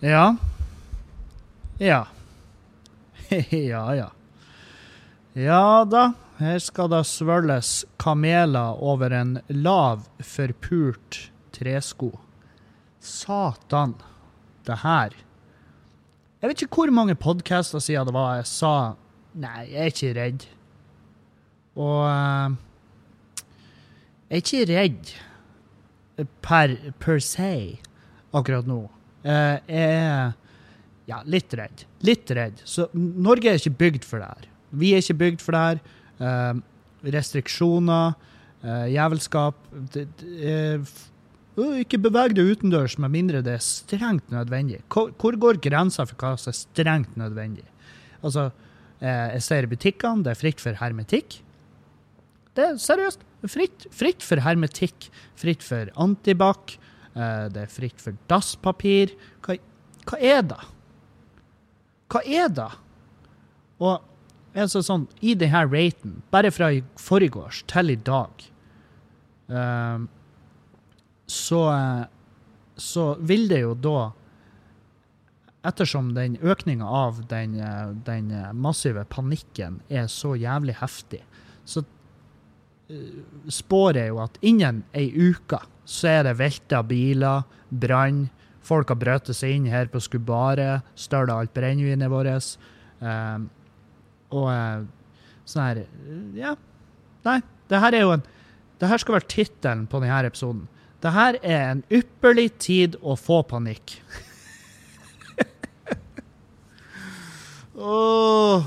Ja. Ja. ja, ja. Ja da, her skal det svølles kameler over en lav, forpult tresko. Satan, det her Jeg vet ikke hvor mange podcaster siden det var jeg sa Nei, jeg er ikke redd. Og eh, jeg er ikke redd per, per se akkurat nå. Eh, jeg er ja, litt redd. Litt redd. Så Norge er ikke bygd for det her. Vi er ikke bygd for det her. Uh, restriksjoner, uh, jævelskap det, det, uh, Ikke beveg deg utendørs med mindre det er strengt nødvendig. Hvor, hvor går grensa for hva som er strengt nødvendig? Altså, eh, jeg ser i butikkene, det er fritt for hermetikk. Det er seriøst. Fritt, fritt for hermetikk. Fritt for antibac. Det er fritt for dasspapir. Hva, hva er det? Hva er det? Og altså sånn, i denne raten, bare fra i forgårs til i dag, eh, så, så vil det jo da Ettersom den økninga av den, den massive panikken er så jævlig heftig, så eh, spår jeg jo at innen ei uke så er det velta biler, brann, folk har brøt seg inn her på Skubaret, stjålet alt brennevinet vårt. eh, og eh, sånn her Ja. Nei, det her er jo en Det her skal være tittelen på denne episoden. Det her er en ypperlig tid å få panikk. oh.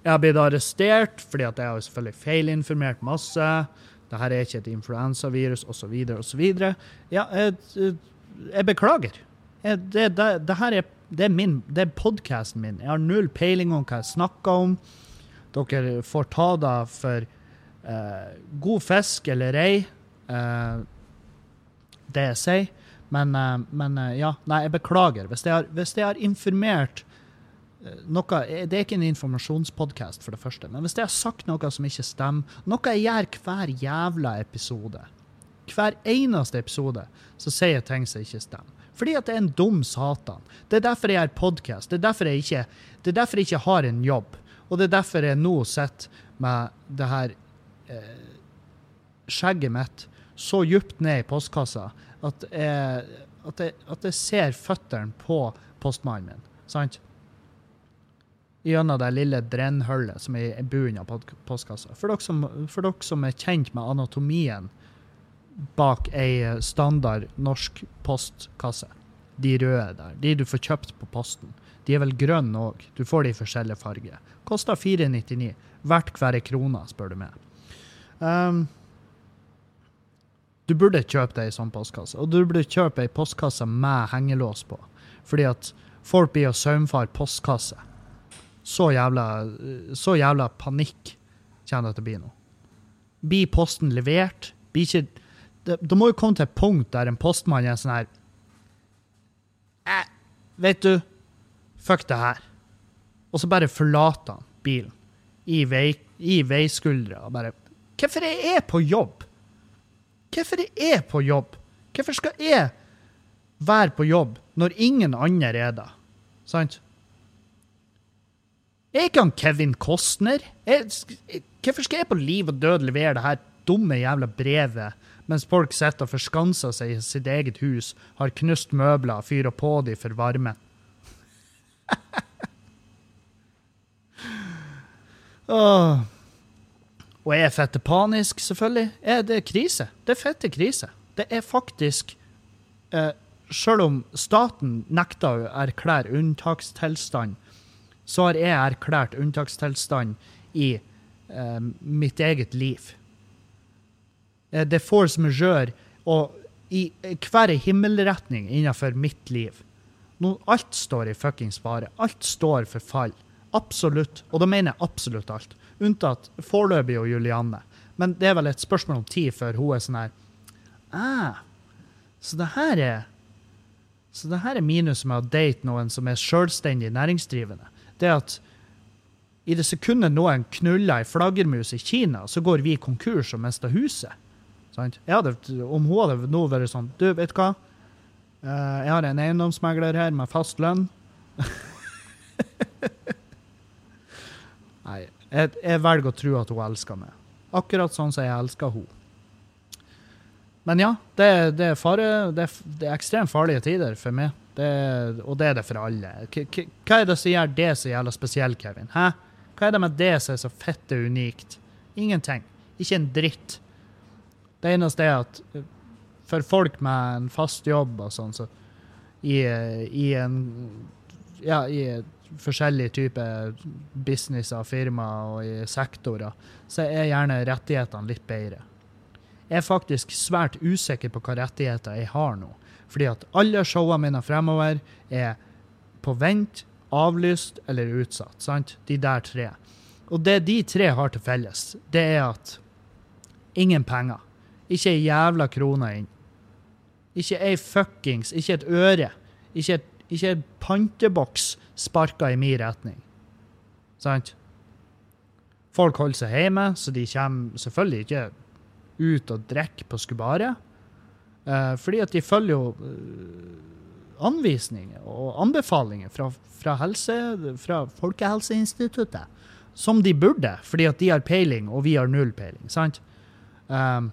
Jeg har blitt arrestert fordi at jeg har selvfølgelig feilinformert masse. Det her er ikke et influensavirus, osv., osv. Ja, jeg, jeg beklager. Jeg, det, det, det her er, det er, min, er podkasten min. Jeg har null peiling om hva jeg snakker om. Dere får ta det for eh, god fisk eller ei, eh, det jeg sier. Men, eh, men eh, ja, nei, jeg beklager. Hvis jeg har, hvis jeg har informert eh, noe, Det er ikke en informasjonspodkast, for det første. Men hvis jeg har sagt noe som ikke stemmer, noe jeg gjør hver jævla episode, hver eneste episode, så sier jeg ting som ikke stemmer. Fordi at det er en dum satan. Det er derfor jeg har podkast. Det, det er derfor jeg ikke har en jobb. Og det er derfor jeg nå sitter med det her eh, skjegget mitt så djupt ned i postkassa at jeg, at jeg, at jeg ser føttene på postmannen min. Sant? Gjennom det lille drennhullet som er i bunnen av postkassa. For dere, som, for dere som er kjent med anatomien bak ei standard norsk postkasse. De røde der. De du får kjøpt på posten. De er vel grønne òg. Du får de i forskjellige farger. Koster 499. Verdt hver krone, spør du meg. Um, du burde kjøpe deg ei sånn postkasse. Og du burde kjøpe ei postkasse med hengelås på. Fordi at folk blir å saumfare postkasse. Så jævla, så jævla panikk kommer det til å bli nå. Blir posten levert? Blir ikke det, må jo komme til et punkt der en postmann er sånn her eh, Vet du, fuck det her. Og så bare forlater han bilen i, vei, i veiskuldra og bare Hvorfor er jeg på jobb? Hvorfor er jeg på jobb? Hvorfor skal jeg være på jobb når ingen andre er der? Sant? Er ikke han Kevin Costner. Hvorfor skal jeg på liv og død levere det her dumme jævla brevet mens folk sitter og forskanser seg i sitt eget hus, har knust møbler, fyrer på de for varme? Åh. Og jeg er fette panisk, selvfølgelig. Jeg, det er krise? Det er fette krise. Det er faktisk eh, Selv om staten nekter å erklære unntakstilstand, så har jeg erklært unntakstilstand i eh, mitt eget liv. Eh, det er force majeure og i eh, hver himmelretning innenfor mitt liv. Nå, alt står i fuckings fare. Alt står for fall. Absolutt. Og da mener jeg absolutt alt. Unntatt foreløpig og Julianne. Men det er vel et spørsmål om tid før hun er sånn her ah, Så det her er så det her er minus med å date noen som er selvstendig næringsdrivende. Det at i det sekundet noen knuller ei flaggermus i Kina, så går vi konkurs og mister huset. Sant? Hadde, om hun hadde nå vært sånn Du, vet du hva? Uh, jeg har en eiendomsmegler her med fast lønn. Nei, jeg, jeg, velger å tro at hun elsker meg. Akkurat sånn som jeg elsker henne. Men ja, det, det, er fare, det, det, er ekstremt farlige tider for meg. og det er det for alle. Hva er det som gjør det så jævla spesielt, Kevin? Hæ? Hva er det med det som er så fette unikt? Ingenting. Ikke en dritt. Det eneste er at eh, for folk med en fast jobb og sånn, så i, i en Ja, i forskjellige typer businesser, firmaer og i sektorer, så er gjerne rettighetene litt bedre. Jeg er faktisk svært usikker på hva rettigheter jeg har nå. Fordi at alle showene mine fremover er på vent, avlyst eller utsatt. sant? De der tre. Og det de tre har til felles, det er at ingen penger. Ikke ei jævla krone inn. Ikke ei fuckings, ikke et øre. Ikke, et, ikke en panteboks sparka i min retning. Sant? Folk holder seg hjemme, så de kommer selvfølgelig ikke ut og drikker på Skubaret. Eh, fordi at de følger jo uh, anvisninger og anbefalinger fra, fra, helse, fra Folkehelseinstituttet. Som de burde, fordi at de har peiling, og vi har null peiling. sant? Um,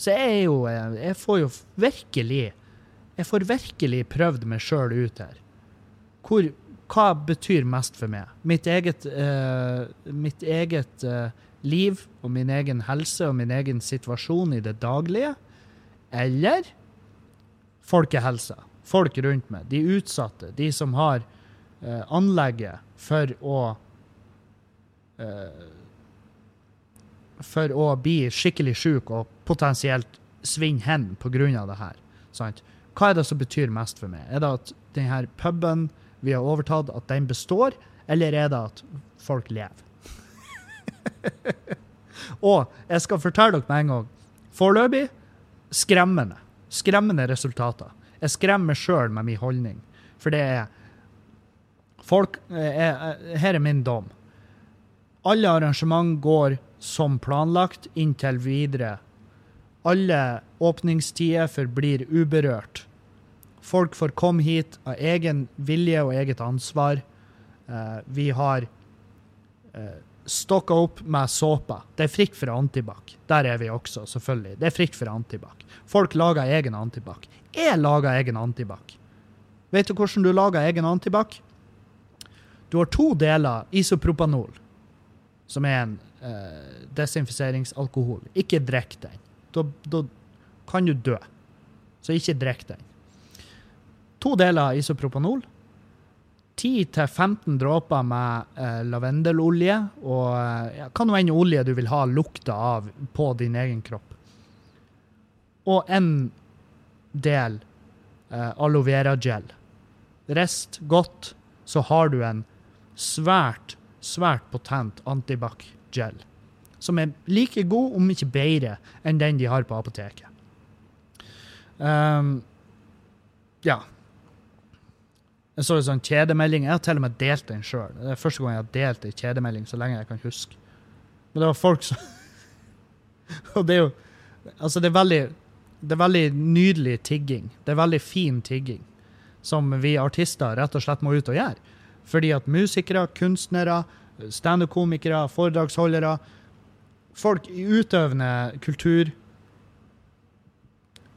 så jeg er jo eh, Jeg får jo virkelig Jeg får virkelig prøvd meg sjøl ut her. Hvor, hva betyr mest for meg? Mitt eget, uh, mitt eget uh, liv og min egen helse og min egen situasjon i det daglige? Eller folkehelsa? Folk rundt meg, de utsatte, de som har uh, anlegget for å for å bli skikkelig sjuk og potensielt svinne hen pga. det her. Sant? Hva er det som betyr mest for meg? Er det at denne puben vi har overtatt, at den består, eller er det at folk lever? og jeg skal fortelle dere med en gang foreløpig skremmende. Skremmende resultater. Jeg skremmer meg sjøl med min holdning. For det er folk, er, Her er min dom. Alle arrangement går som planlagt inntil videre. Alle åpningstider forblir uberørt. Folk får komme hit av egen vilje og eget ansvar. Uh, vi har eh, stokka opp med såpe. Det er fritt for antibac. Der er vi også, selvfølgelig. Det er fritt for antibac. Folk lager egen antibac. Jeg lager egen antibac. Vet du hvordan du lager egen antibac? Du har to deler isopropanol, som er en eh, desinfiseringsalkohol. Ikke drikk den. Da, da, kan du dø. Så ikke drikk den. To deler isopropanol. 10-15 dråper med eh, lavendelolje og ja, hva nå enn olje du vil ha lukta av på din egen kropp. Og en del eh, aloe vera gel. Rest godt, så har du en svært, svært potent antibac gel. Som er like god, om ikke bedre, enn den de har på apoteket. Um, ja. Jeg så en sånn kjedemelding. Jeg har til og med delt den sjøl. Det er første gang jeg har delt en kjedemelding så lenge jeg kan huske. Men det var folk som Og det er jo Altså, det er veldig det er veldig nydelig tigging. Det er veldig fin tigging. Som vi artister rett og slett må ut og gjøre. Fordi at musikere, kunstnere, standup-komikere, foredragsholdere, folk i utøvende kultur.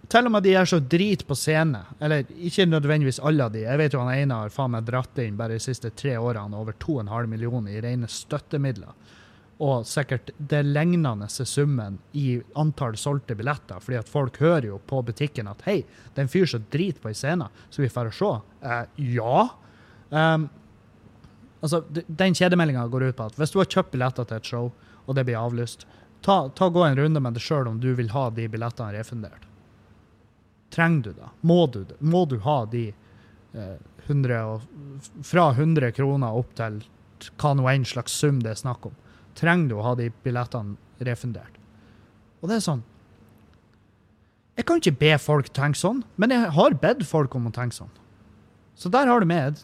Til og med de er så drit på scene, eller ikke nødvendigvis alle av de. Jeg vet jo han ene har faen meg dratt inn bare de siste tre årene over 2,5 millioner i rene støttemidler. Og sikkert det lignende summen i antall solgte billetter. fordi at folk hører jo på butikken at hei, det er en fyr som driter på ei scene, så vi får se. Eh, ja. Um, altså, Den kjedemeldinga går ut på at hvis du har kjøpt billetter til et show, og det blir avlyst, ta, ta gå en runde med deg sjøl om du vil ha de billettene refundert. Trenger du det? Må du, Må du ha de eh, 100 og, fra 100 kroner opp til hva nå enn slags sum det er snakk om, trenger du å ha de billettene refundert. Og det er sånn Jeg kan ikke be folk tenke sånn, men jeg har bedt folk om å tenke sånn. Så der har du med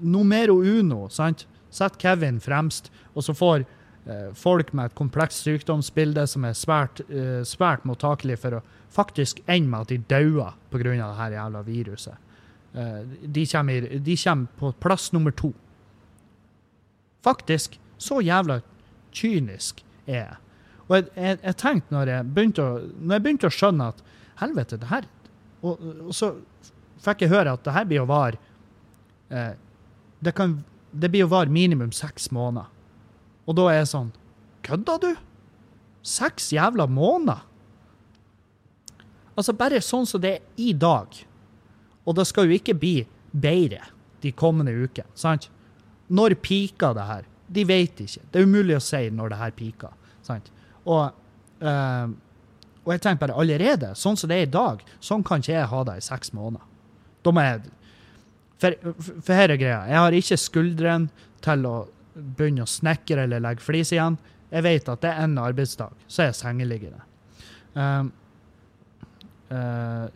numero uno. sant? Sett Kevin fremst, og så får eh, folk med et komplekst sykdomsbilde som er svært, eh, svært mottakelig for å faktisk ende med at de dauer pga. det her jævla viruset. Eh, de, kommer, de kommer på plass nummer to. Faktisk. Så jævla kynisk er jeg. Og jeg, jeg, jeg tenkte når jeg, begynte å, når jeg begynte å skjønne at helvete, det her og, og, så fikk jeg høre at det her blir å vare eh, det, kan, det blir jo vare minimum seks måneder. Og da er jeg sånn Kødder du? Seks jævla måneder? Altså, bare sånn som det er i dag. Og det skal jo ikke bli bedre de kommende ukene, sant? Når piker det her? De vet ikke. Det er umulig å si når det her piker. Sant? Og, øh, og jeg tenker bare allerede, sånn som det er i dag, sånn kan ikke jeg ha det i seks måneder. Da må jeg For, for her er greia. Jeg har ikke skuldrene til å begynne å snekre eller legge flis igjen. Jeg vet at det er en arbeidsdag, så er jeg sengeliggende. Um, uh,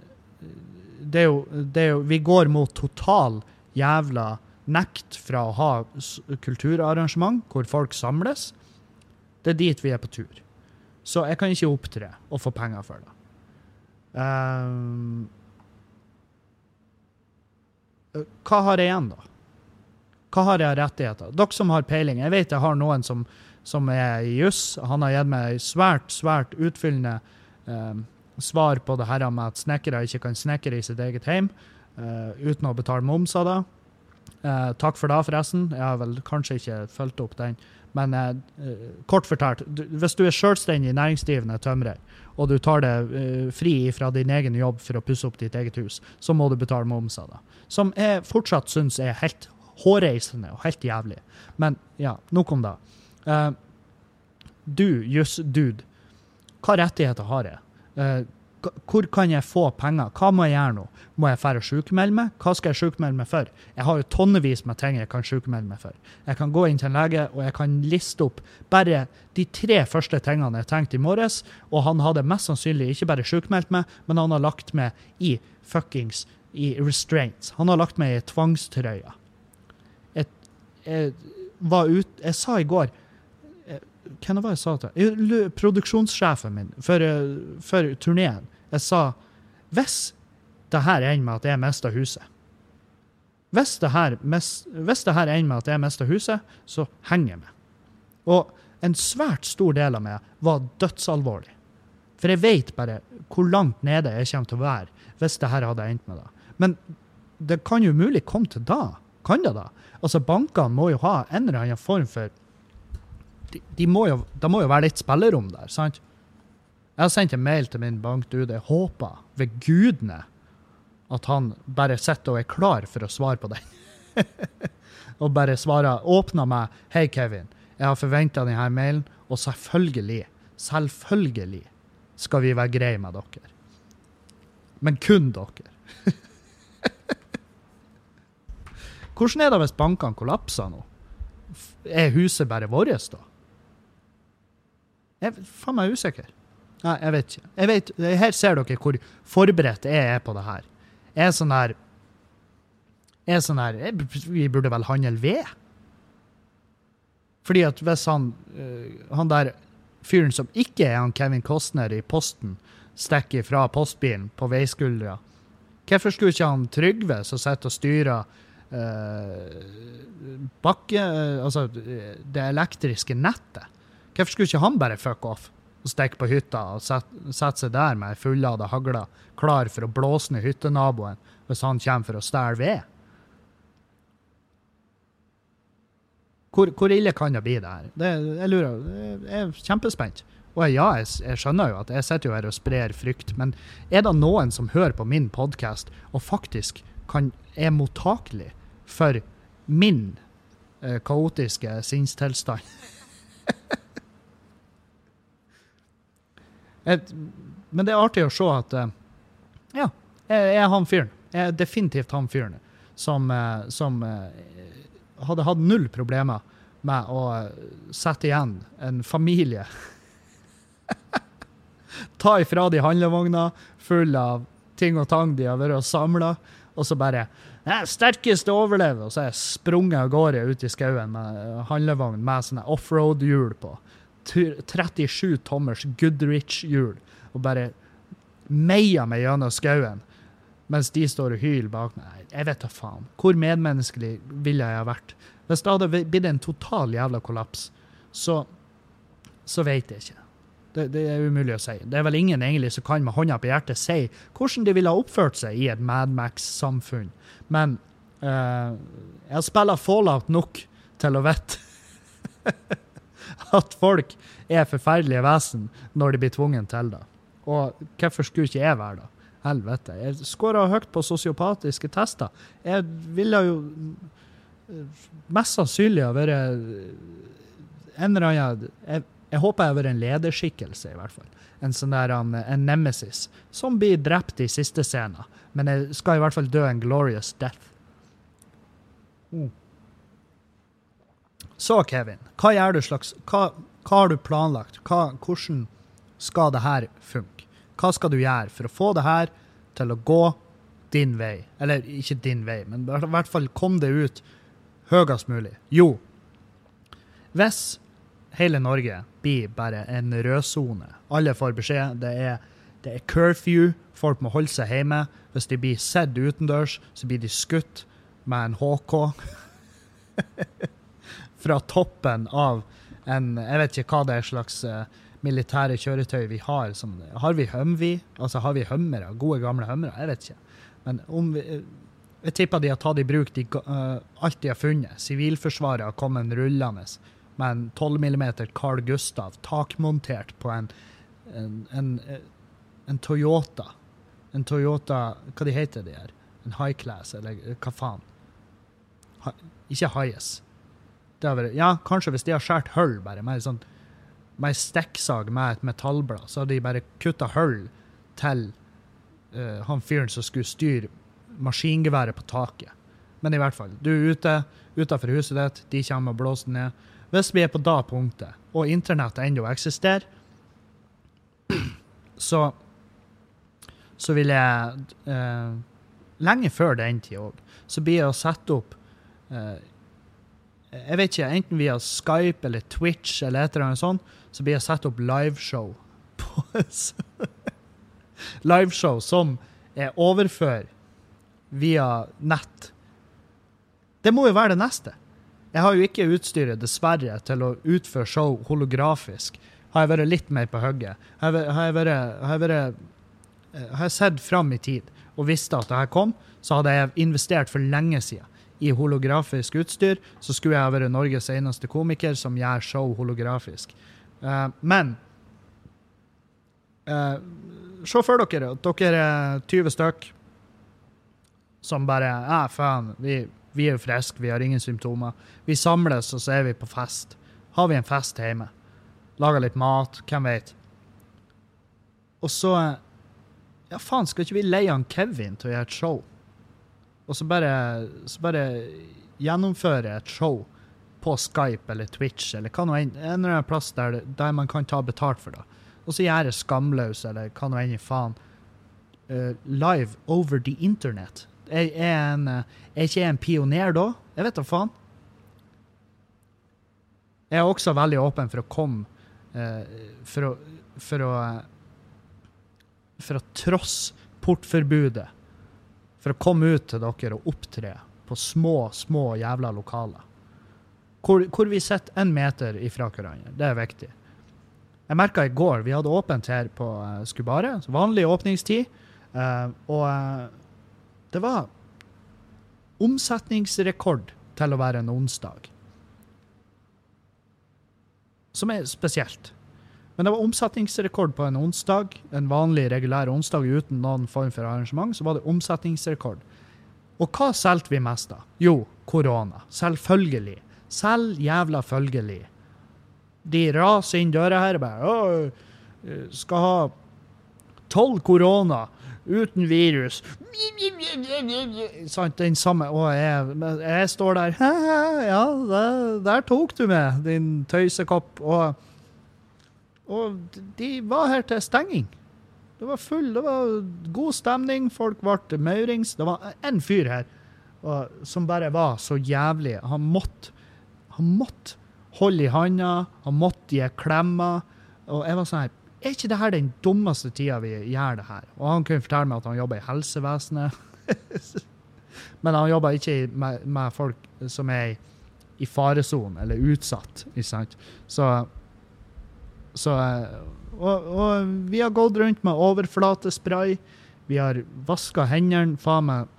det, er jo, det er jo Vi går mot total jævla nekt fra å ha kulturarrangement hvor folk samles. Det er dit vi er på tur. Så jeg kan ikke opptre og få penger for det. Um, hva har jeg igjen, da? Hva har jeg av rettigheter? Dere som har peiling. Jeg vet jeg har noen som, som er i juss. Han har gitt meg svært, svært utfyllende eh, svar på det her med at snekkere ikke kan snekre i sitt eget hjem eh, uten å betale moms av det. Eh, takk for det, forresten. Jeg har vel kanskje ikke fulgt opp den. Men eh, eh kort fortalt, du, hvis du er selvstendig næringsdrivende tømrer, og du tar det eh, fri fra din egen jobb for å pusse opp ditt eget hus, så må du betale moms av det. Som jeg fortsatt syns er helt hårreisende og helt jævlig. Men ja, nok om det. Eh, du, juss-dude, hva rettigheter har jeg? Hvor kan jeg få penger? Hva må jeg gjøre nå? Må jeg dra og sjukmelde meg? Hva skal jeg sjukmelde meg for? Jeg har jo tonnevis med ting jeg kan sjukmelde meg for. Jeg kan gå inn til en lege og jeg kan liste opp bare de tre første tingene jeg tenkte i morges, og han hadde mest sannsynlig ikke bare sjukmeldt meg, men han har lagt meg i fuckings i restraints. Han har lagt meg i tvangstrøya. Jeg, jeg, ut, jeg sa i går hvem var det jeg sa til? Produksjonssjefen min for, for turneen. Jeg sa hvis det her ender med at jeg mister huset hvis det, her, her ender med at jeg mister huset, så henger jeg med. Og en svært stor del av meg var dødsalvorlig. For jeg vet bare hvor langt nede jeg kommer til å være hvis det her hadde endt med det. Men det kan jo mulig komme til da. Kan det da? Altså, Bankene må jo ha en eller annen form for de, de må jo, Det må jo være litt spillerom der, sant? Jeg har sendt en mail til min bankdude. Jeg håper ved gudene at han bare sitter og er klar for å svare på den. og bare svarer, åpner meg 'Hei, Kevin. Jeg har forventa denne mailen, og selvfølgelig, selvfølgelig skal vi være greie med dere. Men kun dere. Hvordan er det hvis bankene kollapser nå? Er huset bare vårt, da? Jeg er faen meg usikker. Nei, jeg vet ikke. Jeg vet, her ser dere hvor forberedt jeg er på det her. Jeg er sånn her er sånn her Vi burde vel handle ved? Fordi at hvis han, uh, han der fyren som ikke er han Kevin Costner i Posten, stikker fra postbilen på veiskuldra, hvorfor skulle ikke han Trygve, som sitter og styrer uh, bakke... Uh, altså det elektriske nettet, Hvorfor skulle ikke han bare fuck off og stikke på hytta og sette, sette seg der med fullada hagle, klar for å blåse ned hyttenaboen hvis han kommer for å stjele ved? Hvor, hvor, ille kan det bli, det her? Det, jeg lurer, jeg er kjempespent. Og ja, jeg, jeg, skjønner jo at jeg sitter her og sprer frykt, men er det noen som hører på min podkast og faktisk kan, er mottakelig for min eh, kaotiske sinnstilstand? men det er artig å se at eh, Ja, jeg er han fyren. Jeg er definitivt han fyren som, eh, som, eh, hadde hatt null problemer med å sette igjen en familie. Ta ifra de handlevogna full av ting og tang de har vært samla, og så bare «Nei, 'Sterkeste overlever', og så er jeg sprunget av gårde ut i skauen med handlevogn med offroad-hjul på. 37 tommers Goodrich-hjul, og bare meia meg gjennom skauen mens de står og hyler bak meg. Jeg vet da faen. Hvor medmenneskelig ville jeg ha vært? Hvis det hadde blitt en total jævla kollaps, så, så vet jeg ikke. Det, det, er umulig å si. Det er vel ingen egentlig som kan med hånda på hjertet si hvordan de ville ha oppført seg i et Madmax-samfunn. Men uh, jeg spiller Fallout nok til å vite at folk er forferdelige vesen når de blir tvunget til det. Og hvorfor skulle ikke jeg være det? Helvete. Jeg skåra høyt på sosiopatiske tester. Jeg ville jo mest sannsynlig ha vært en eller annen jeg, jeg, håper jeg har vært en lederskikkelse, i hvert fall. En sånn der en, en nemesis som blir drept i siste scenen. Men jeg skal i hvert fall dø en glorious death. Mm. Så, Kevin, hva gjør du slags Hva, hva har du planlagt? Hva, hvordan skal det her funke? Hva skal du gjøre for å få det her til å gå din vei? Eller ikke din vei, men i hvert fall kom det ut høyest mulig. Jo, hvis hele Norge blir bare en rødsone, alle får beskjed, det er, det er curfew, folk må holde seg hjemme. Hvis de blir sett utendørs, så blir de skutt med en HK. Fra toppen av en Jeg vet ikke hva det er slags uh, militære kjøretøy vi har. Som, har vi Humvee? Altså, har vi Hummere? Gode, gamle Hummere? Jeg vet ikke. Men om vi, jeg tipper de har tatt i bruk de, uh, alt de har funnet. Sivilforsvaret har kommet rullende med en 12 mm Carl Gustav takmontert på en, en, en, en, Toyota. En Toyota Hva de heter de her? En high class, eller hva faen? Ha, ikke Highest. Ja, kanskje hvis de har skåret hull, bare. Mer sånn med ei stikksag med et metallblad, så hadde de bare kutta hull til uh, han fyren som skulle styre maskingeværet på taket. Men i hvert fall, du er ute utenfor huset ditt, de kommer og blåser ned. Hvis vi er på da punktet, og internettet ennå eksisterer, så så vil jeg uh, Lenge før den tid òg, så blir jeg å sette opp uh, jeg vet ikke, enten via Skype eller Twitch eller et eller annet sånt, så blir jeg satt opp liveshow. liveshow som er overfør via nett. Det må jo være det neste. Jeg har jo ikke utstyret, dessverre, til å utføre show holografisk. Har jeg vært litt mer på hugget? Har jeg, har eh, har jeg sett fram i tid og visste at det her kom, så hadde jeg investert for lenge siden i holografisk utstyr, så skulle jeg være Norges eneste komiker som gjør show holografisk. Uh, men uh, Se for dere at dere er 20 stykk som bare Ja, faen, vi, vi er jo friske, vi har ingen symptomer. Vi samles, og så er vi på fest. Har vi en fest hjemme? Lager litt mat, hvem vet? Og så Ja, faen, skal ikke vi leie han Kevin til å gjøre et show? Og så bare, så bare gjennomføre et show på Skype eller Twitch eller hva noe, en eller annen plass der, der, man kan ta betalt for det. Og så gjøre Skamløs eller hva nå enn i faen. Uh, live over the internet. Er, er, en, er ikke jeg en pioner da? Jeg vet da faen. Jeg er også veldig åpen for å komme uh, For å For å, for å trosse portforbudet for å komme ut til dere og opptre på små, små jævla lokaler. Hvor, hvor vi sitter én meter ifra hverandre. Det er viktig. Jeg merka i går Vi hadde åpent her på uh, Skubaret. Vanlig åpningstid. Uh, og uh, det var omsetningsrekord til å være en onsdag. Som er spesielt. Men det var omsetningsrekord på en onsdag. En vanlig, regulær onsdag uten noen form for arrangement. Så var det omsetningsrekord. Og hva solgte vi mest av? Jo, korona. Selvfølgelig. Selv jævla følgelig. De raser inn døra her og bare Å, skal ha tolv korona. uten virus. Sant, den samme Og jeg, jeg står der Ja, der, der tok du meg, din tøysekopp. Og, og de var her til stenging. Det var full, det var god stemning. Folk ble maurings. Det var en fyr her og, som bare var så jævlig. Han måtte, han måtte holde i handa, han måtte gi klemmer. Og jeg var sånn her Er ikke det her den dummeste tida vi gjør det her? Og han kunne fortelle meg at han jobber i helsevesenet. Men han jobber ikke med, med folk som er i faresonen eller utsatt, ikke sant? Så, så og, og, vi har gått rundt med overflatespray. Vi har vaska hendene faen meg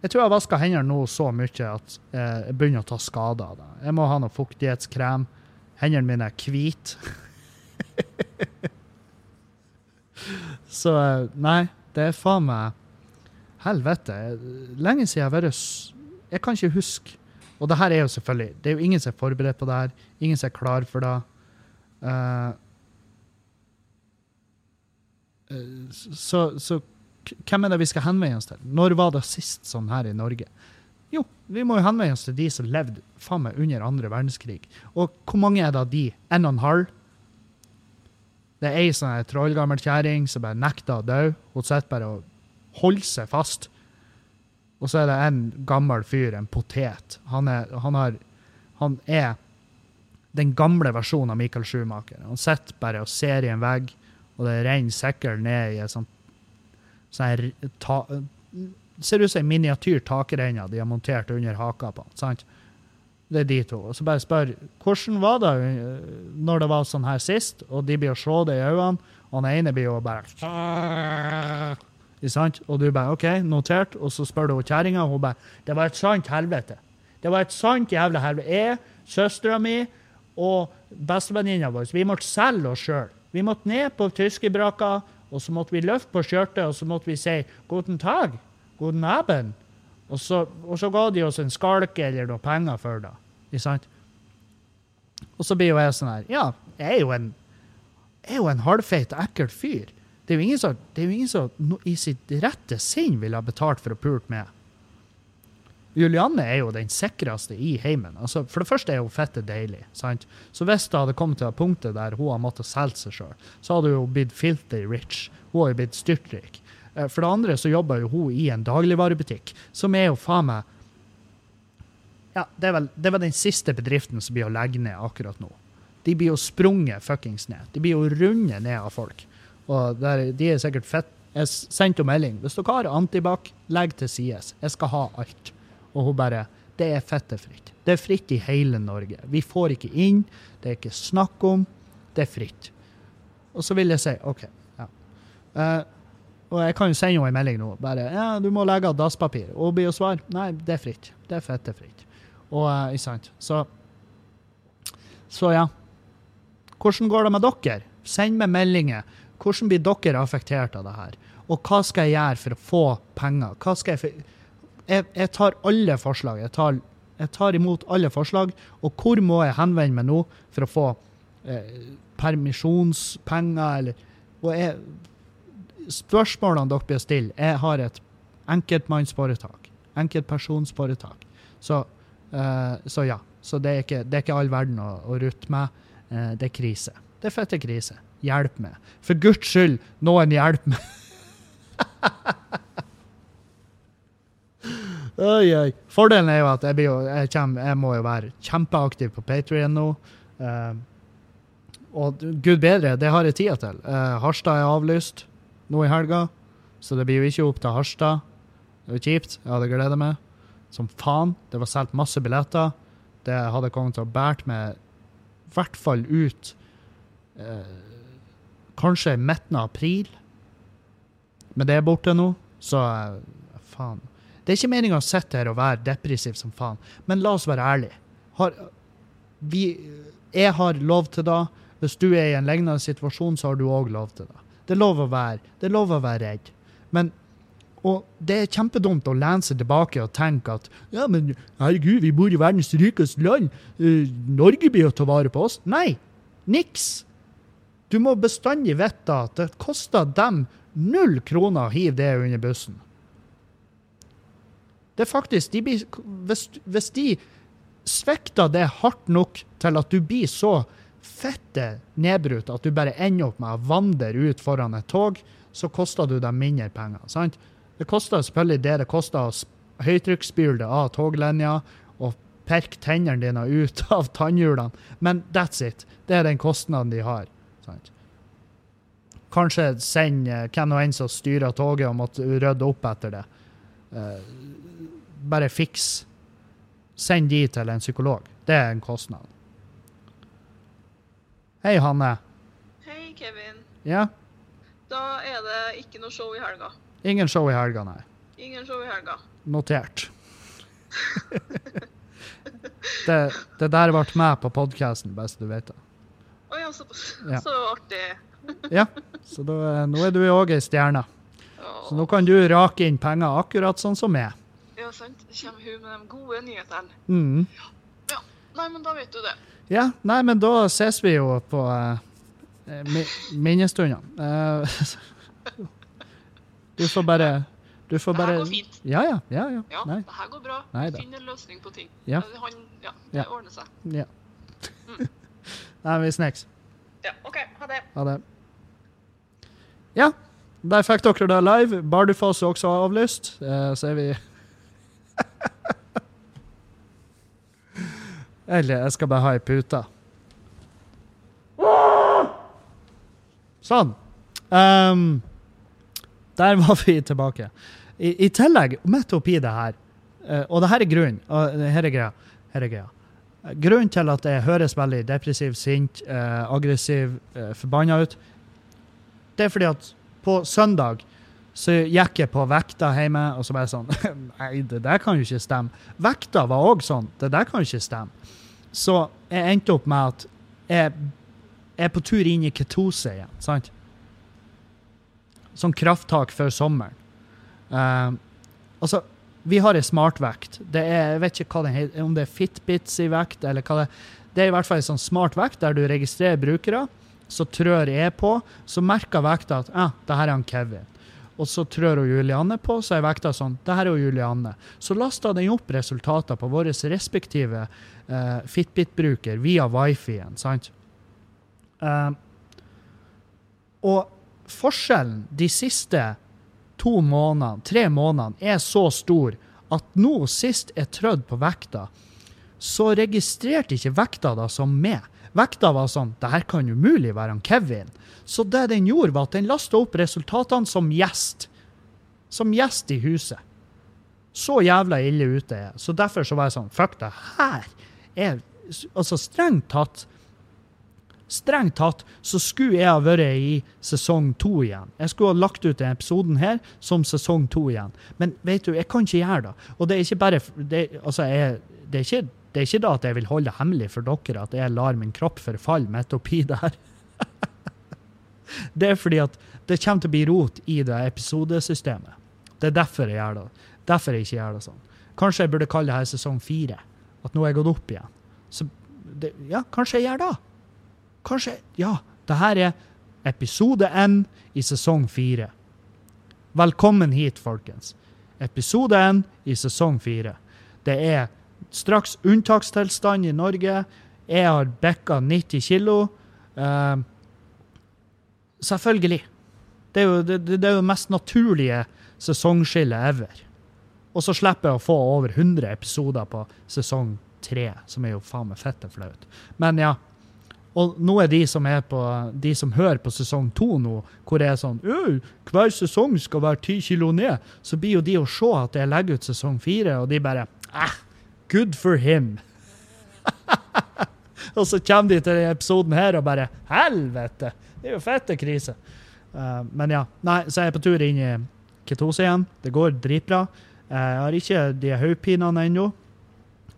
Jeg tror jeg har vaska hendene nå så mye at jeg begynner å ta skade av det. Jeg må ha noe fuktighetskrem. Hendene mine er hvite. så nei, det er faen meg Helvete. Lenge siden jeg har vært Jeg kan ikke huske. Og det her er jo selvfølgelig Det er jo ingen som er forberedt på det her. Ingen som er klar for det. Uh, så, så hvem er det vi skal henvende oss til? Når var det sist sånn her i Norge? Jo, vi må jo henvende oss til de som levde faen meg under andre verdenskrig. Og hvor mange er det av de? En og en halv? Det er ei sånn trollgammel kjerring som bare nekter å dø. Hun sitter bare og holder seg fast. Og så er det en gammel fyr, en potet. Han er, han har, han er den gamle versjonen av Michael Schumacher. Han sitter bare og ser i en vegg og det renner sikkert ned i et sånt sånn ta, Ser ut som en miniatyr takrenne de har montert under haka på. sant? Det er de to. Og så bare spør hvordan var det eh, når det var sånn her sist, og de blir å se det i øynene, og den ene blir jo bare sant? Og du bare OK, notert. Og så spør du kjerringa, og hun bare Det var et sant helvete. Det var et sant jævla helvete. Jeg, søstera mi og bestevenninna vår, vi måtte selge oss sjøl. Vi måtte ned på tyskerbrakka, og så måtte vi løfte på skjørtet, og så måtte vi si 'guten tag', 'guten abend'. Og så, og så ga de oss en skalke eller noe penger for det. Ikke sant? Og så blir jo jeg sånn her Ja, jeg er jo en, er jo en halvfeit, ekkel fyr. Det er jo ingen som, i sitt rette sinn ville ha betalt for å pule med. Julianne er jo den sikreste i heimen. Altså, for det første er hun fette deilig. sant? Så hvis det hadde kommet til et punktet der hun har måttet selge seg sjøl, så hadde hun blitt filthy rich. Hun har jo blitt styrtrik. Eh, for det andre så jobber jo hun i en dagligvarebutikk, som er jo faen meg Ja, det er, vel, det er den siste bedriften som blir å legge ned akkurat nå. De blir jo sprunget fuckings ned. De blir jo rundet ned av folk. Og der, de er sikkert fett. Jeg sendte jo melding. Hvis dere har antibac, legg til sides. Jeg skal ha alt. Og hun bare Det er fettefritt. Det er fritt i hele Norge. Vi får ikke inn. Det er ikke snakk om. Det er fritt. Og så vil jeg si OK. Ja. Uh, og jeg kan jo sende henne en melding nå. Bare ja, du må legge av dasspapir. Og hun blir jo svar nei, det er fritt. Det er fettefritt. Og uh, ikke sant. Så Så ja. Hvordan går det med dere? Send meg meldinger. Hvordan blir dere affektert av det her? Og hva skal jeg gjøre for å få penger? Hva skal jeg for jeg, tar alle forslag. Jeg tar, jeg tar, imot alle forslag. Og hvor må jeg henvende meg nå for å få eh, permisjonspenger, eller og jeg, Spørsmålene dere blir stille Jeg har et enkeltmannsforetak. Enkeltpersonsforetak. Så, eh, så ja. Så det er ikke, det er ikke all verden å, å rutte med. Eh, det er krise. Det er fette krise. Hjelp meg. For guds skyld, noen hjelp meg! Oi, oi. Fordelen er jo at jeg, jo, jeg, kommer, jeg må jo være kjempeaktiv på Patrion nå. Uh, og gud bedre, det har jeg tida til. Uh, Harstad er avlyst nå i helga, så det blir jo ikke opp til Harstad. Det er kjipt. Jeg hadde gleda meg som faen. Det var solgt masse billetter. Det hadde kommet til å bære meg i hvert fall ut uh, kanskje midten av april. Men det er borte nå, så faen. Det er ikke meninga å sitte her og være depressiv som faen, men la oss være ærlige. Har, vi, jeg har lov til det. Hvis du er i en lignende situasjon, så har du òg lov til det. Det er lov å være, det er lov å være redd. Men og det er kjempedumt å lene seg tilbake og tenke at ja, men herregud, vi bor i verdens rikeste land. Uh, Norge blir å ta vare på oss. Nei, niks. Du må bestandig vite at det koster dem null kroner å hive det under bussen. Det er faktisk de blir, hvis, hvis de svekter det hardt nok til at du blir så fette nedbrutt at du bare ender opp med å vandre ut foran et tog, så koster du dem mindre penger. sant? Det koster selvfølgelig det det koster å sp- høytrykksspyle av toglinja og perke tennene dine ut av tannhjulene, men that's it. Det er den kostnaden de har. sant? Kanskje send eh, hvem og enn som styrer toget og måtte rydde opp etter det. Eh, bare fiks. Send de til en psykolog. Det er en kostnad. Hei, Hanne. Hei, Kevin. Ja, Da er det ikke noe show i helga. ingen show i helga, nei. Ingen show i helga. Notert. det, det der ble med på podkasten, best du vet det. Å ja. Ja. Så artig. Ja, så da, er- nå er du òg ei stjerne. Så nå kan du rake inn penger akkurat sånn som meg. Ja sant. Kommer hun med de gode nyhetene. Mm. Nei, men da vet du det. Ja, nei, men da ses vi jo på uh, mi minnestundene. Eh, du får bare Du får Det her går fint. Ja, ja. ja, ja. Ja, Nei. det her går bra. Nei Vi finner en løsning på ting. Ja. Eh, Han, ja, det Ja. ordner seg. Ja. Nei, vi snakkes. Ja, OK. Ha det. Ha det. Ja, der fikk dere det live. Bardufoss er også avlyst. Eh, så er vi Eller jeg skal bare ha ei pute. Sånn. Um, der var vi tilbake. I, I tillegg, midt oppi det her, uh, og det her er grunnen, og her er greia, her er greia. Grunnen til at jeg høres veldig depressiv, sint, uh, aggressiv, uh, forbanna ut, det er fordi at på søndag så gikk jeg på vekta hjemme, og så bare sånn Nei, det der kan jo ikke stemme. Vekta var òg sånn. Det der kan jo ikke stemme. Så jeg endte opp med at jeg er på tur inn i ketose igjen, sant? Sånn krafttak før sommeren. Uh, altså, vi har ei smartvekt. Det er, jeg vet ikke heter, om det er Fitbits i vekt, eller hva det Det er i hvert fall en sånn smart vekt der du registrerer brukere. Så trør jeg på, så merker vekta at ja, det her er han Kevin. Og så trør hun Julianne på, så er vekta sånn det her er jo Julianne. Så lasta den opp resultater på våre respektive eh, Fitbit-bruker via wifi-en, sant? Eh, og forskjellen de siste to månedene, tre månedene, er så stor at nå sist jeg trødde på vekta, så registrerte ikke vekta da som meg. Vekta var sånn Det her kan umulig være han Kevin. Så det den gjorde, var at den lasta opp resultatene som gjest. Som gjest i huset. Så jævla ille ute er jeg. Så derfor så var jeg sånn Fuck, det her er Altså, strengt tatt Strengt tatt så skulle jeg ha vært i sesong to igjen. Jeg skulle ha lagt ut denne episoden her som sesong to igjen. Men vet du, jeg kan ikke gjøre det. Og det er ikke bare det, altså, jeg, det, er ikke, det er ikke da at jeg vil holde det hemmelig for dere at jeg lar min kropp forfalle midt oppi der. det er fordi at det kommer til å bli rot i det episodesystemet. Det er derfor jeg gjør det. Derfor jeg ikke gjør det sånn. Kanskje jeg burde kalle det her sesong fire. At nå er jeg gått opp igjen. Så det, ja, kanskje jeg gjør det. Kanskje Ja, det her er episode én i sesong fire. Velkommen hit, folkens. Episode én i sesong fire. Det er straks unntakstilstand i Norge. Jeg har bikka 90 kilo. Uh, selvfølgelig. Det er jo det, det er jo mest naturlige sesongskillet ever. Og så slipper jeg å få over 100 episoder på sesong tre, som er jo faen meg fette flaut. Men ja. Og nå er de som er på, de som hører på sesong to nå, hvor det er sånn hver sesong skal være ti kilo ned, så blir jo de å se at jeg legger ut sesong fire, og de bare ah, Good for him. og så kommer de til denne episoden her og bare Helvete! Det er jo fette krise. Uh, men ja. Nei, så er jeg på tur inn i ketose igjen. Det går dritbra. Uh, jeg har ikke de hodepinene ennå.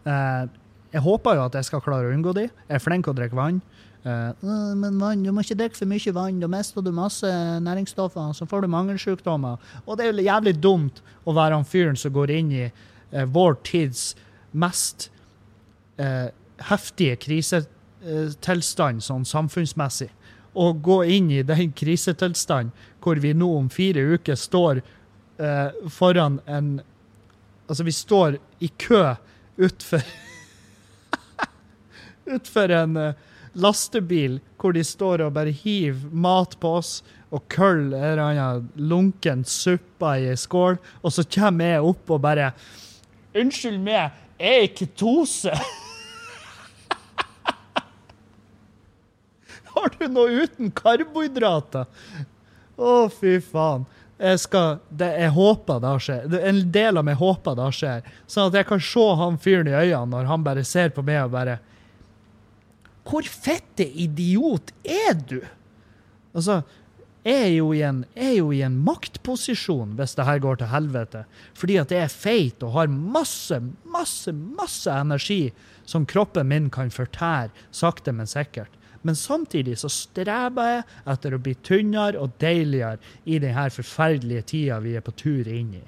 Uh, jeg håper jo at jeg skal klare å unngå de. Jeg er flink til å drikke vann. Eh, «Øh, men vann, du må ikke drikke for mye vann, da mister du masse næringsstoffer, så får du mangelsykdommer. Og det er jo jævlig dumt å være han fyren som går inn i vår tids mest eh, heftige krisetilstand sånn samfunnsmessig. å gå inn i den krisetilstanden hvor vi nå om fire uker står eh, foran en Altså, vi står i kø utfor Utfor en eh, lastebil hvor de står og bare hiver mat på oss og køller en eller annen lunken suppe i ei skål, og så kommer jeg opp og bare Unnskyld meg, er i ketose. Har du noe uten karbohydrater? Å, fy faen. Jeg, skal, det, jeg håper det skjer. En del av meg håper det skjer. Sånn at jeg kan se han fyren i øynene når han bare ser på meg og bare Hvor fette idiot er du? Altså, er jo en, er jo i en maktposisjon hvis det her går til helvete. Fordi at jeg er feit og har masse, masse, masse energi som kroppen min kan fortære sakte, men sikkert. Men samtidig så streber jeg etter å bli tynnere og deiligere i denne forferdelige tida vi er på tur inn i.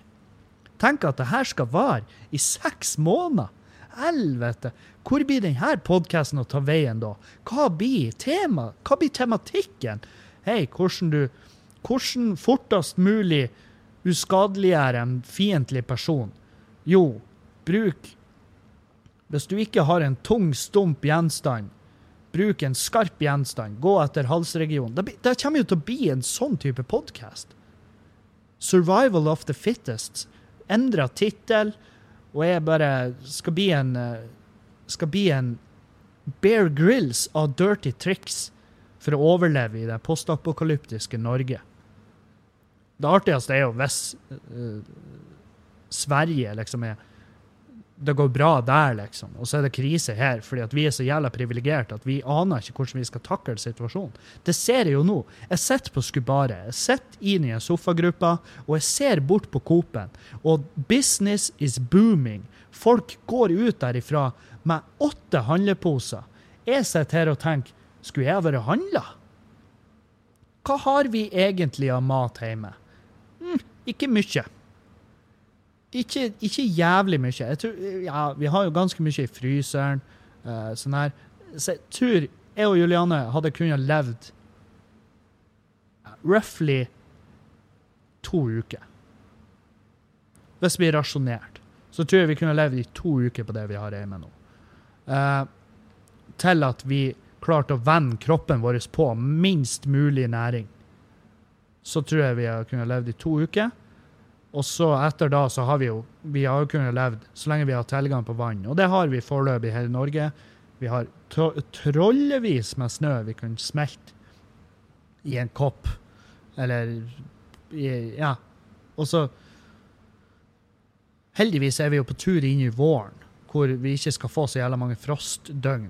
Tenk at det her skal vare i seks måneder. Helvete! Hvor blir denne podkasten å ta veien da? Hva blir temaet? Hva blir tematikken? Hei, hvordan du Hvordan fortest mulig uskadeliggjøre en fiendtlig person? Jo, bruk Hvis du ikke har en tung, stump gjenstand, bruk en skarp gjenstand. Gå etter halsregionen. Det, det kommer jo til å bli en sånn type podkast. Survival of the fittest. Endra tittel, og jeg bare skal bli en eh, Skal bli en Bear Grills av dirty tricks for å overleve i det postapokalyptiske Norge. Det artigste er jo hvis uh, Sverige liksom er det går bra der, liksom. Og så er det krise her, fordi at vi er så jævla privilegerte at vi aner ikke hvordan vi skal takle situasjonen. Det ser jeg jo nå. Jeg sitter på Skubaret, jeg sitter inn i en sofagruppe, og jeg ser bort på Coop-en. Og business is booming. Folk går ut derifra med åtte handleposer. Jeg sitter her og tenker, skulle jeg vært handla? Hva har vi egentlig av mat hjemme? Mm, ikke mye. Ikke, ikke jævlig mye. Tror, ja, vi har jo ganske mye i fryseren. Uh, sånn her. Så jeg tror jeg og Juliane hadde kunnet levd roughly to uker. Hvis vi er rasjonert. Så tror jeg vi kunne levd i to uker på det vi har hjemme nå. Uh, til at vi klarte å vende kroppen vår på minst mulig næring. Så tror jeg vi har kunnet levd i to uker. Og så etter da så har vi jo vi har jo kunnet levd så lenge vi har tilgang på vann. Og det har vi foreløpig i i Norge. Vi har tro- trollevis med snø vi kan smelte i en kopp. Eller i, Ja. Og så Heldigvis er vi jo på tur inn i våren, hvor vi ikke skal få så jævla mange frostdøgn.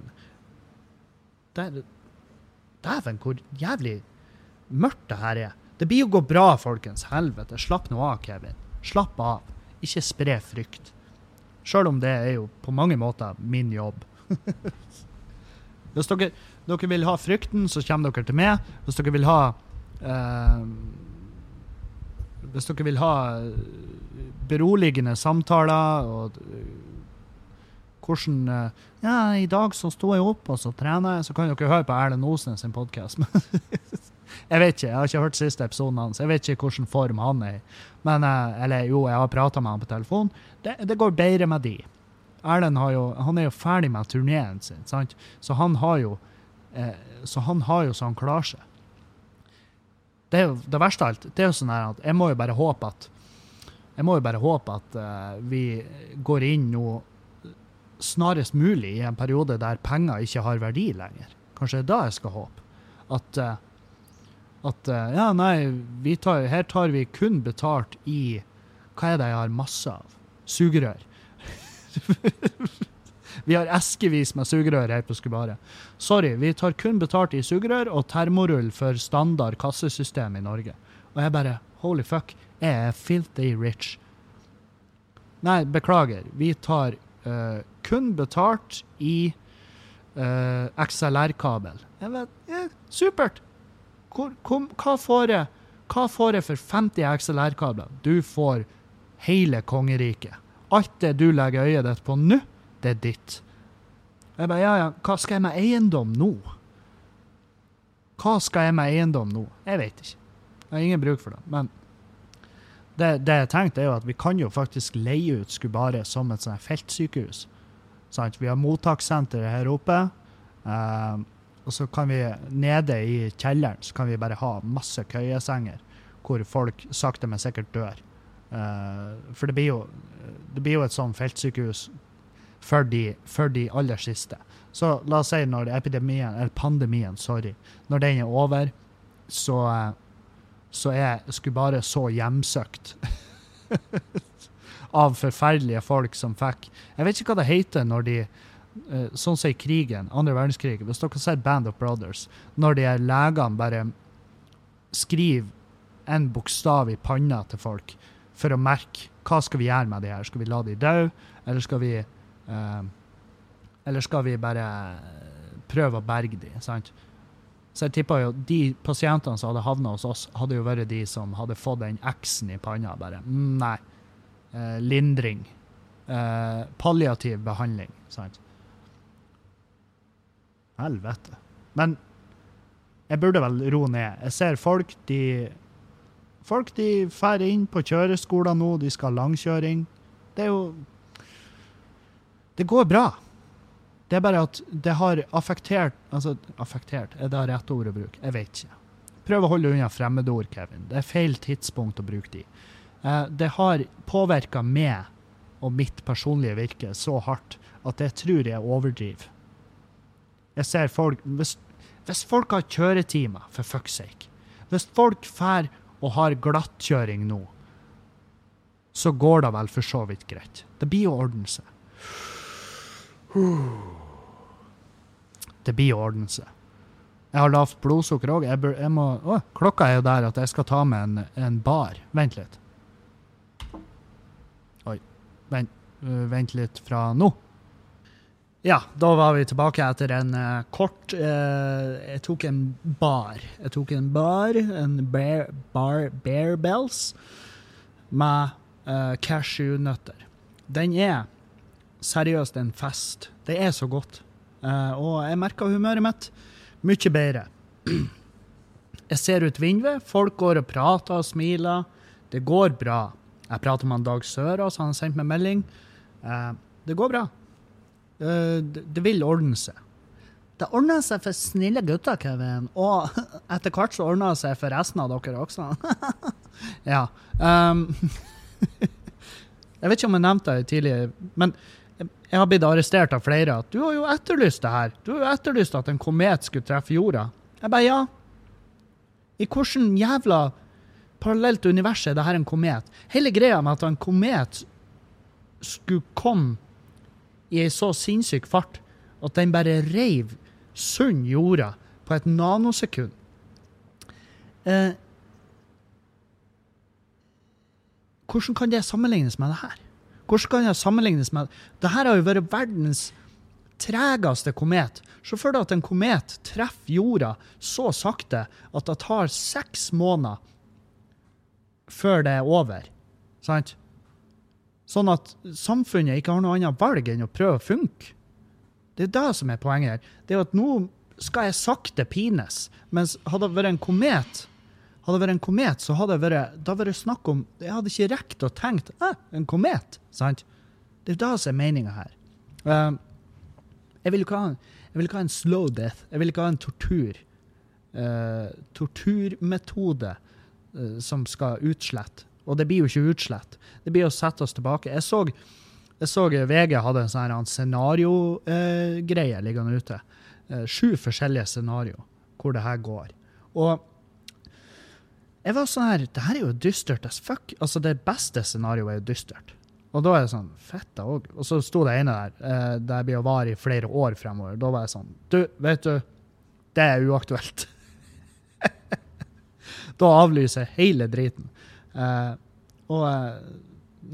Dæven, hvor jævlig mørkt det her er. Det blir jo gå bra, folkens. Helvete. Slapp nå av, Kevin. Slapp av. Ikke spre frykt. Sjøl om det er jo på mange måter min jobb. Hvis dere, dere vil ha frykten, så kommer dere til meg. Hvis dere vil ha eh, Hvis dere vil ha eh, beroligende samtaler og eh, hvordan eh, Ja, i dag så sto jeg opp, og så trener jeg. Så kan dere høre på Erlend Osnes sin podkast. jeg vet ikke, jeg har ikke hørt siste episoden hans. Jeg vet ikke hvilken form han er i. Men, eh, eller jo, jeg har prata med han på telefon. Det, det går bedre med de. Erlend har jo, han er jo ferdig med turneen sin, sant? så han har jo eh, så han har jo så han klarer seg. Det er jo det verste av alt. Det er jo sånn at jeg må jo bare håpe at jeg må jo bare håpe at uh, vi går inn nå snarest mulig i en periode der penger ikke har verdi lenger. Kanskje det er da jeg skal håpe. At, eh, at eh, ja, nei, tar, her tar vi kun betalt i Hva er det jeg har masse av? Sugerør. vi har eskevis med sugerør her på Skubaret. Sorry, vi tar kun betalt i sugerør og termorull for standard kassesystem i Norge. Og jeg bare Holy fuck, jeg er filthy rich. Nei, beklager. Vi tar eh, kun betalt i uh, XLR-kabel. Jeg vet, ja, Supert! Hvor, kom, hva, får jeg, hva får jeg for 50 XLR-kabler? Du får hele kongeriket. Alt det du legger øyet ditt på nå, det er ditt. Jeg bare, ja, ja, hva skal jeg med eiendom nå? Hva skal jeg med eiendom nå? Jeg vet ikke. Jeg har ingen bruk for det. Men det, det jeg tenkte, er jo at vi kan jo faktisk leie ut Skubare som et sånt feltsykehus. Sant? Vi har mottakssenter her oppe. eh, og så kan vi nede i kjelleren så kan vi bare ha masse køyesenger hvor folk sakte, men sikkert dør. Eh, for det blir, jo, det blir jo et sånt feltsykehus for de, for de aller siste. Så la oss si når epidemien, eller pandemien, sorry, når den er over, så, så er Skubare så hjemsøkt av forferdelige folk som fikk Jeg vet ikke hva det heter når de eh, Sånn i krigen, andre verdenskrig, hvis dere ser Band of Brothers, når de er legene bare skriver en bokstav i panna til folk for å merke hva skal vi gjøre med de her. Skal vi la de dø, eller skal vi eh, Eller skal vi bare prøve å berge de, sant? Så jeg tippa jo de pasientene som hadde havna hos oss, hadde jo vært de som hadde fått den X-en i panna. Bare mm, nei. Eh, lindring. Eh, palliativ behandling. Sant? Helvete. Men jeg burde vel ro ned. Jeg ser folk, de Folk de drar inn på kjøreskoler nå, de skal ha langkjøring. Det er jo Det går bra. Det er bare at det har affektert Altså, affektert, er det rett ord å bruke? Jeg vet ikke. Prøv å holde unna fremmedord, Kevin. Det er feil tidspunkt å bruke de. Eh, det har påvirka meg og mitt personlige virke så hardt at jeg tror jeg overdriver. Jeg ser folk Hvis, hvis folk har kjøretimer, for fuck's sake Hvis folk drar og har glattkjøring nå, så går det vel for så vidt greit. Det blir å ordne seg. Det blir å ordne seg. Jeg har lavt blodsukker òg. Klokka er jo der at jeg skal ta med en, en bar. Vent litt. Vent, øh, vent litt fra nå. Ja, da var vi tilbake etter en uh, kort uh, Jeg tok en bar. Jeg tok en bar, en bear, bar Bear Bells, med uh, cashewnøtter. Den er seriøst en fest. Det er så godt. Uh, og jeg merker humøret mitt mye bedre. Jeg ser ut vinduet, folk går og prater og smiler. Det går bra. Jeg prater med Dag Sørås, han har sendt meg melding. Eh, det går bra. Eh, det, det vil ordne seg. Det ordner seg for snille gutter, Kevin. Og etter hvert så ordner det seg for resten av dere også. ja. Um, jeg vet ikke om jeg nevnte det tidligere, men jeg har blitt arrestert av flere. at Du har jo etterlyst det her. Du har jo etterlyst at en komet skulle treffe jorda. Jeg bare ja. I hvordan jævla parallelt univers er det her en komet? Hele greia med at en komet skulle komme i ei så sinnssyk fart at den bare reiv sunn jorda på et nanosekund. Eh, hvordan kan det sammenlignes med det her? Hvordan kan det sammenlignes med Det her har jo vært verdens tregeste komet. Se for deg at en komet treffer jorda så sakte at det tar seks måneder før det er over. Sant? Sånn at samfunnet ikke har noe annet valg enn å prøve å funke. Det er det som er poenget her. Det er at nå skal jeg sakte pines, mens hadde det vært en komet, hadde det vært en komet, så hadde det vært, da hadde det vært snakk om Jeg hadde ikke rekt å tenke eh, en komet. sant? Det er det som er meninga her. Eh, jeg vil ha jeg vil ikke ha en slow death. Jeg vil ikke ha en tortur. Uh, torturmetode som skal utslette. Og det blir jo ikke utslett. Det blir å sette oss tilbake. Jeg så, jeg så VG hadde en sånn scenariogreie scenario-greie liggende ute. Eh, sju forskjellige scenario hvor det her går. Og jeg var sånn her Det her er jo dystert as fuck. Altså, det beste scenarioet er jo dystert. Og da er det sånn Fett, da òg. Og så sto det ene der, eh, det blir å vare i flere år fremover. Da var jeg sånn Du, vet du, det er uaktuelt. Da avlyser hele driten. Uh, og eh,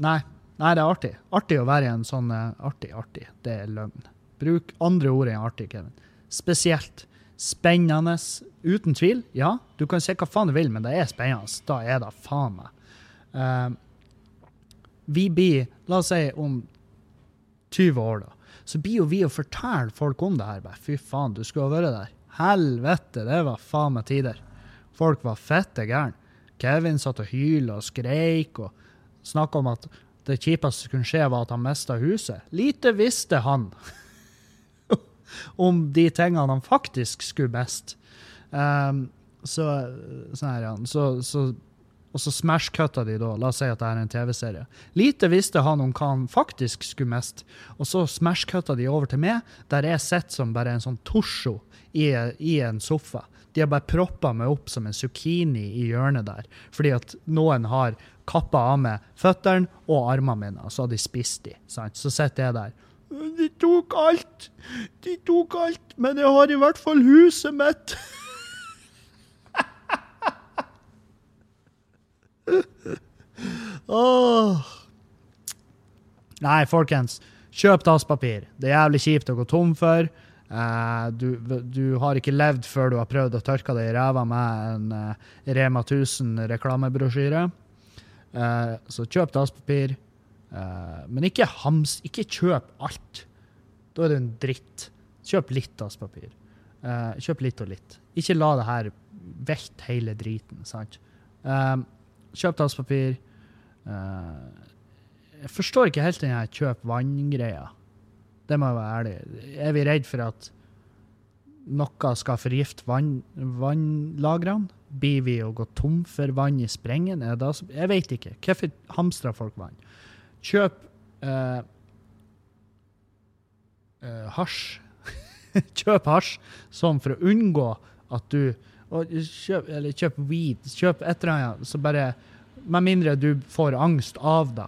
nei, nei, det er artig. Artig å være i en sånn eh, Artig, artig. Det er løgn. Bruk andre ord enn artig, Kevin. Spesielt. Spennende. Uten tvil. Ja, du kan si hva faen du vil, men det er spennende. Da er det faen meg. Uh, vi blir, la oss si om 20 år, da, så blir jo vi å fortelle folk om det her. Fy faen, du skulle ha vært der. helvete, det var faen meg tider. Folk var fette gærne. Kevin satt og hylte og skreik og snakka om at det kjipeste som kunne skje, var at han mista huset. Lite visste han om de tingene han faktisk skulle miste. Um, så, sånn her, ja. så, så, og så smash-cutta de da. La oss si at det er en TV-serie. Lite visste han om hva han faktisk skulle miste. Og så smash-cutta de over til meg, der jeg sitter som bare en sånn torso i, i en sofa. De har bare proppa meg opp som en zucchini i hjørnet der, fordi at noen har kappa av meg føttene og armene mine, og så har de spist de. Sant? Så sitter jeg der. De tok alt! De tok alt, men jeg har i hvert fall huset mitt! oh. Nei, folkens. Kjøp dasspapir. Det er jævlig kjipt å gå tom for. Eh, du, du, har ikke levd før du har prøvd å tørke deg i ræva med en uh, Rema 1000 reklamebrosjyre. Uh, så kjøp dasspapir. men ikke hams, ikke kjøp alt. Da er det en dritt. Kjøp litt dasspapir. kjøp litt og litt. Ikke la det her velte hele driten. sant? kjøp dasspapir. jeg forstår ikke helt den her kjøp vann-greia. Det må jeg være ærlig. Er vi redd for at noe skal forgifte vann, vannlagrene? Blir vi å gå tom for vann i sprengen? Det, jeg vet ikke. Hvorfor hamstrer folk vann? Kjøp eh, eh, hasj. kjøp hasj sånn for å unngå at du kjøp, Eller kjøp weed. Kjøp et eller annet så bare Med mindre du får angst av det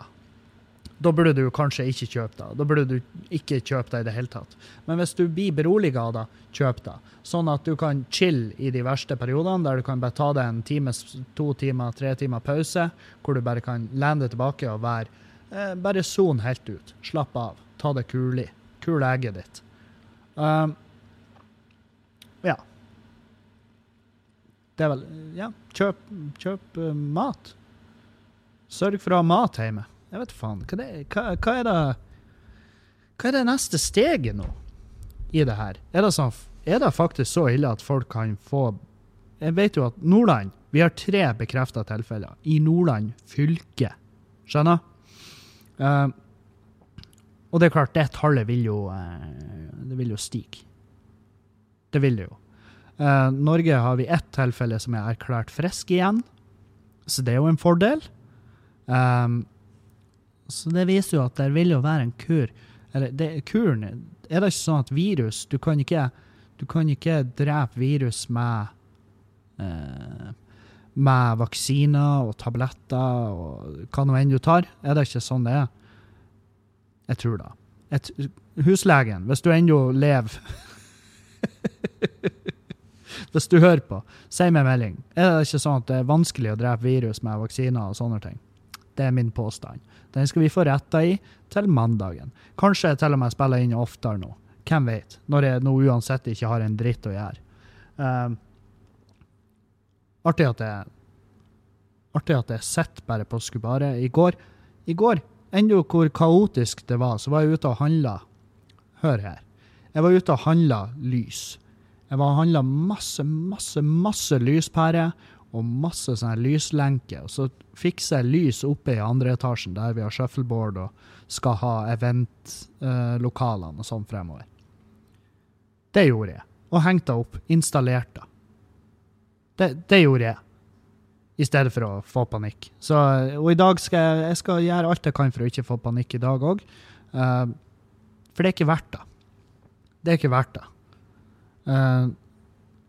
da burde du kanskje ikke kjøpe det. Da burde du ikke kjøpe det i det hele tatt. Men hvis du blir beroliget av det, kjøp det. Sånn at du kan chille i de verste periodene, der du kan bare ta deg en time, to timer, tre timer pause, hvor du bare kan lene deg tilbake og være eh, Bare sone helt ut. Slapp av. Ta det kulig. Kul egget ditt. Um, ja. Det er vel Ja, kjøp, kjøp uh, mat. Sørg for å ha mat hjemme. Jeg vet faen. Hva, det, hva, hva, er det Hva er det neste steget nå i det her? Er det, sånn, er det faktisk så ille at folk kan få Jeg vet jo at Nordland Vi har tre bekrefta tilfeller i Nordland fylke. Skjønner? Uh, og det er klart, det tallet vil jo uh, Det vil jo stige. Det vil det jo. Uh, Norge har vi ett tilfelle som er erklært frisk igjen, så det er jo en fordel. Um, så det viser jo at det vil jo være en kur. Eller det, kuren Er det ikke sånn at virus Du kan ikke, du kan ikke drepe virus med eh, med vaksiner og tabletter og hva nå enn du tar. Er det ikke sånn det er? Jeg tror det. Et, huslegen, hvis du ennå lever Hvis du hører på, si meg melding. Er det ikke sånn at det er vanskelig å drepe virus med vaksiner og sånne ting? Det er min påstand. Den skal vi få retta i til mandagen. Kanskje jeg til og med spiller inn oftere nå. Hvem vet? Når jeg nå uansett ikke har en dritt å gjøre. Um, artig at jeg Artig at jeg sitter bare på Skubaret. I går, i går enda hvor kaotisk det var, så var jeg ute og handla. Hør her. Jeg var ute og handla lys. Jeg var og handla masse, masse, masse lyspærer og masse sånne lyslenker. Og så fikser jeg lys oppe i andre etasjen, der vi har shuffleboard og skal ha eventlokalene uh, og sånn fremover. Det gjorde jeg. Og hengte opp. Installerte. Det, det gjorde jeg. I stedet for å få panikk. Så, og i dag skal jeg, jeg skal gjøre alt jeg kan for å ikke få panikk i dag òg. Uh, eh, for det er ikke verdt det. Det er ikke verdt det. Uh,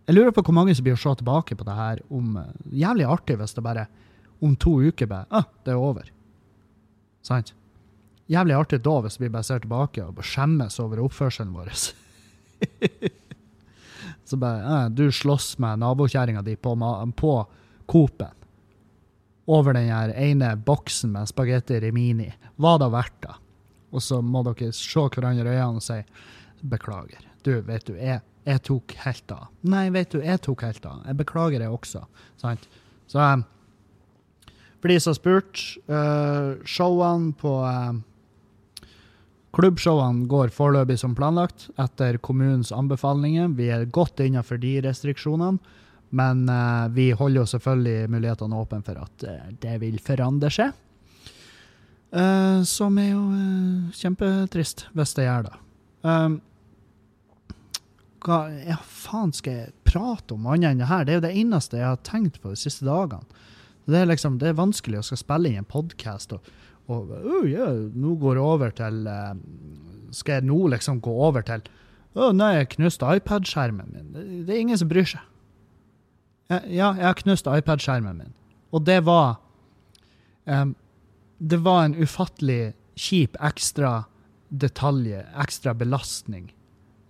jeg lurer på hvor mange som blir å se tilbake på det her om uh, Jævlig artig hvis det bare om to uker bare ah, det er over. Sant? Jævlig artig da hvis vi bare ser tilbake og skjemmes over oppførselen vår. så bare eh, Du slåss med nabokjerringa di på, på Coop-en. Over den her ene boksen med spagetti rimini. Var det verdt det? Og så må dere se hverandre i øynene og si beklager. Du, vet du, jeg jeg tok helt av. Nei, vet du, jeg tok helt av. Jeg beklager det også. Sant? Så um, for de som har spurt, uh, showene på uh, Klubbshowene går foreløpig som planlagt, etter kommunens anbefalinger. Vi er godt innenfor de restriksjonene, men uh, vi holder jo selvfølgelig mulighetene åpne for at det vil forandre seg. Som er jo kjempetrist, hvis det gjør det. Um, hva ja, faen skal jeg prate om annet enn det her? Det er jo det eneste jeg har tenkt på de siste dagene. Det er liksom, det er vanskelig å skal spille inn en podkast og, og oh, yeah, nå går jeg over til eh, Skal jeg nå liksom gå over til Å nei, jeg knuste iPad-skjermen min. Det, det er ingen som bryr seg. Ja, jeg har knust iPad-skjermen min. Og det var um, Det var en ufattelig kjip ekstra detalje, ekstra belastning,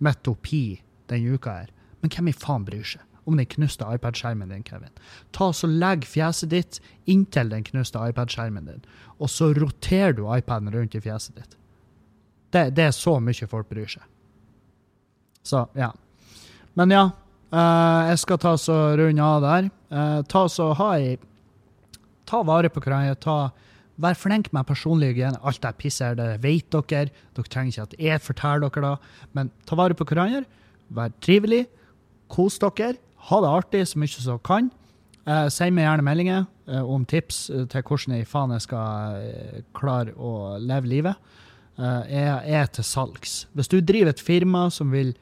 midt oppi denne uka her. Men hvem i faen bryr seg om den knuste iPad-skjermen din, Kevin? Ta så Legg fjeset ditt inntil den knuste iPad-skjermen din, og så roterer du iPaden rundt i fjeset ditt. Det, det er så mye folk bryr seg. Så, ja. Men ja, uh, jeg skal ta så runde av der. Uh, ta så ha ei Ta vare på hverandre. ta Vær flink med personlig hygiene. Alt det pisset her, det vet dere. Dere trenger ikke at jeg forteller dere det. Men ta vare på hverandre. Vær trivelig. Kos dere. Ha det artig så mye som kan. Eh, send meg gjerne meldinger eh, om tips eh, til hvordan jeg faen jeg skal eh, klare å leve livet. Eh, jeg er til salgs. Hvis du driver et firma som vil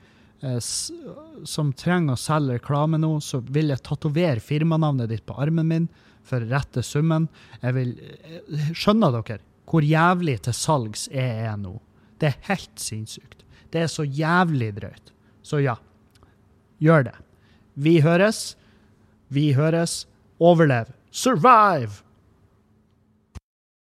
eh, som trenger å selge reklame nå, så vil jeg tatovere firmanavnet ditt på armen min for rette summen. Jeg vil Skjønner dere hvor jævlig til salgs jeg er nå? Det er helt sinnssykt. Det er så jævlig drøyt. Så ja, gjør det. Vi høres. Vi høres. Overlev. Survive!